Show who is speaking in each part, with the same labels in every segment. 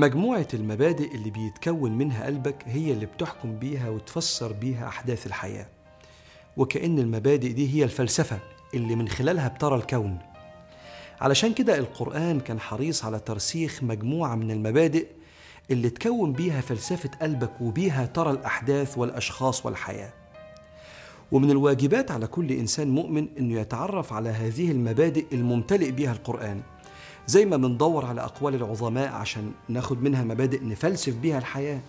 Speaker 1: مجموعة المبادئ اللي بيتكون منها قلبك هي اللي بتحكم بيها وتفسر بيها أحداث الحياة وكأن المبادئ دي هي الفلسفة اللي من خلالها بترى الكون علشان كده القرآن كان حريص على ترسيخ مجموعة من المبادئ اللي تكون بيها فلسفة قلبك وبيها ترى الأحداث والأشخاص والحياة ومن الواجبات على كل إنسان مؤمن أنه يتعرف على هذه المبادئ الممتلئ بها القرآن زي ما بندور على أقوال العظماء عشان ناخد منها مبادئ نفلسف بيها الحياة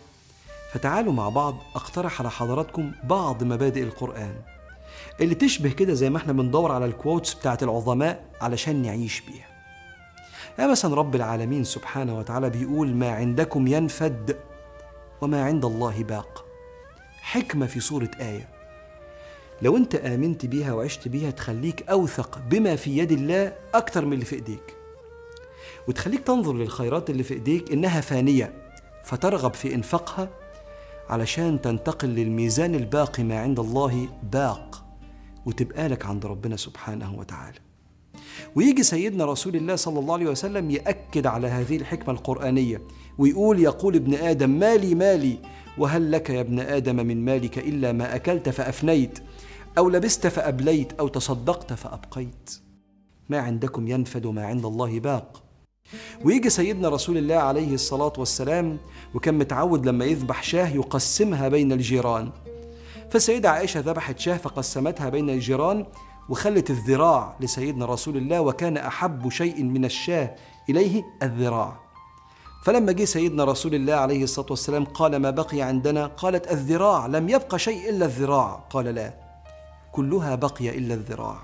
Speaker 1: فتعالوا مع بعض أقترح على حضراتكم بعض مبادئ القرآن اللي تشبه كده زي ما احنا بندور على الكوتس بتاعت العظماء علشان نعيش بيها يا مثلا رب العالمين سبحانه وتعالى بيقول ما عندكم ينفد وما عند الله باق حكمة في صورة آية لو انت آمنت بيها وعشت بيها تخليك أوثق بما في يد الله أكتر من اللي في إيديك وتخليك تنظر للخيرات اللي في ايديك انها فانيه فترغب في انفاقها علشان تنتقل للميزان الباقي ما عند الله باق وتبقى لك عند ربنا سبحانه وتعالى ويجي سيدنا رسول الله صلى الله عليه وسلم يأكد على هذه الحكمة القرآنية ويقول يقول ابن آدم مالي مالي وهل لك يا ابن آدم من مالك إلا ما أكلت فأفنيت أو لبست فأبليت أو تصدقت فأبقيت ما عندكم ينفد وما عند الله باق ويجي سيدنا رسول الله عليه الصلاة والسلام وكان متعود لما يذبح شاه يقسمها بين الجيران فالسيدة عائشة ذبحت شاه فقسمتها بين الجيران وخلت الذراع لسيدنا رسول الله وكان أحب شيء من الشاه إليه الذراع فلما جه سيدنا رسول الله عليه الصلاة والسلام قال ما بقي عندنا قالت الذراع لم يبقى شيء إلا الذراع قال لا كلها بقي إلا الذراع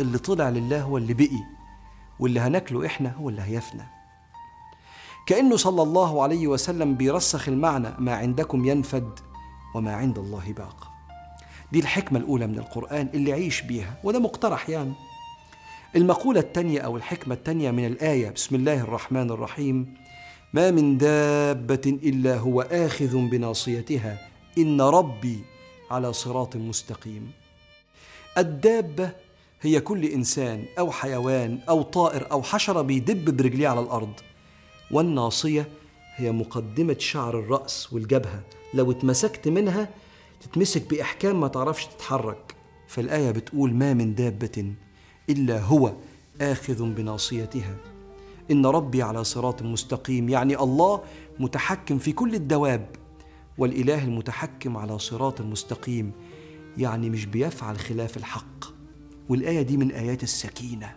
Speaker 1: اللي طلع لله هو اللي بقي واللي هناكله إحنا هو اللي هيفنى كأنه صلى الله عليه وسلم بيرسخ المعنى ما عندكم ينفد وما عند الله باق دي الحكمة الأولى من القرآن اللي عيش بيها وده مقترح يعني المقولة الثانيه أو الحكمة الثانيه من الآية بسم الله الرحمن الرحيم ما من دابة إلا هو آخذ بناصيتها إن ربي على صراط مستقيم الدابة هي كل إنسان أو حيوان أو طائر أو حشرة بيدب برجليه على الأرض والناصية هي مقدمة شعر الرأس والجبهة لو اتمسكت منها تتمسك بإحكام ما تعرفش تتحرك فالآية بتقول ما من دابة إلا هو آخذ بناصيتها إن ربي على صراط مستقيم يعني الله متحكم في كل الدواب والإله المتحكم على صراط مستقيم يعني مش بيفعل خلاف الحق والآية دي من آيات السكينة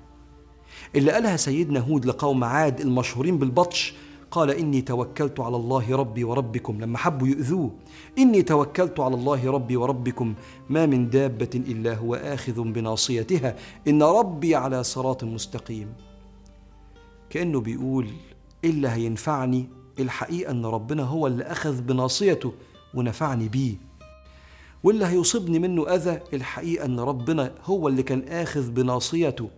Speaker 1: اللي قالها سيدنا هود لقوم عاد المشهورين بالبطش قال إني توكلت على الله ربي وربكم لما حبوا يؤذوه إني توكلت على الله ربي وربكم ما من دابة إلا هو آخذ بناصيتها إن ربي على صراط مستقيم كأنه بيقول إلا اللي هينفعني الحقيقة إن ربنا هو اللي أخذ بناصيته ونفعني بيه واللي هيصيبني منه أذى الحقيقة أن ربنا هو اللي كان آخذ بناصيته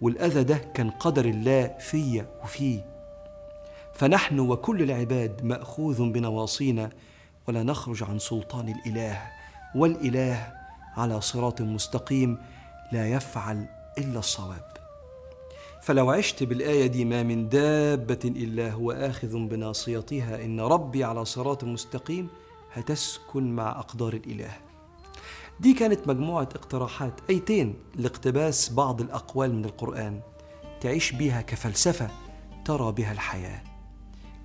Speaker 1: والأذى ده كان قدر الله فيا وفيه فنحن وكل العباد مأخوذ بنواصينا ولا نخرج عن سلطان الإله والإله على صراط مستقيم لا يفعل إلا الصواب فلو عشت بالآية دي ما من دابة إلا هو آخذ بناصيتها إن ربي على صراط مستقيم هتسكن مع أقدار الإله دي كانت مجموعة اقتراحات أيتين لاقتباس بعض الأقوال من القرآن تعيش بيها كفلسفة ترى بها الحياة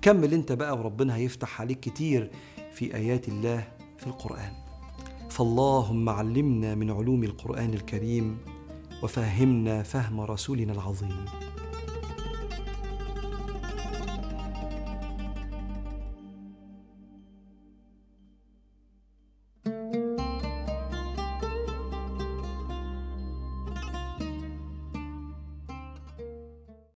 Speaker 1: كمل انت بقى وربنا هيفتح عليك كتير في آيات الله في القرآن فاللهم علمنا من علوم القرآن الكريم وفهمنا فهم رسولنا العظيم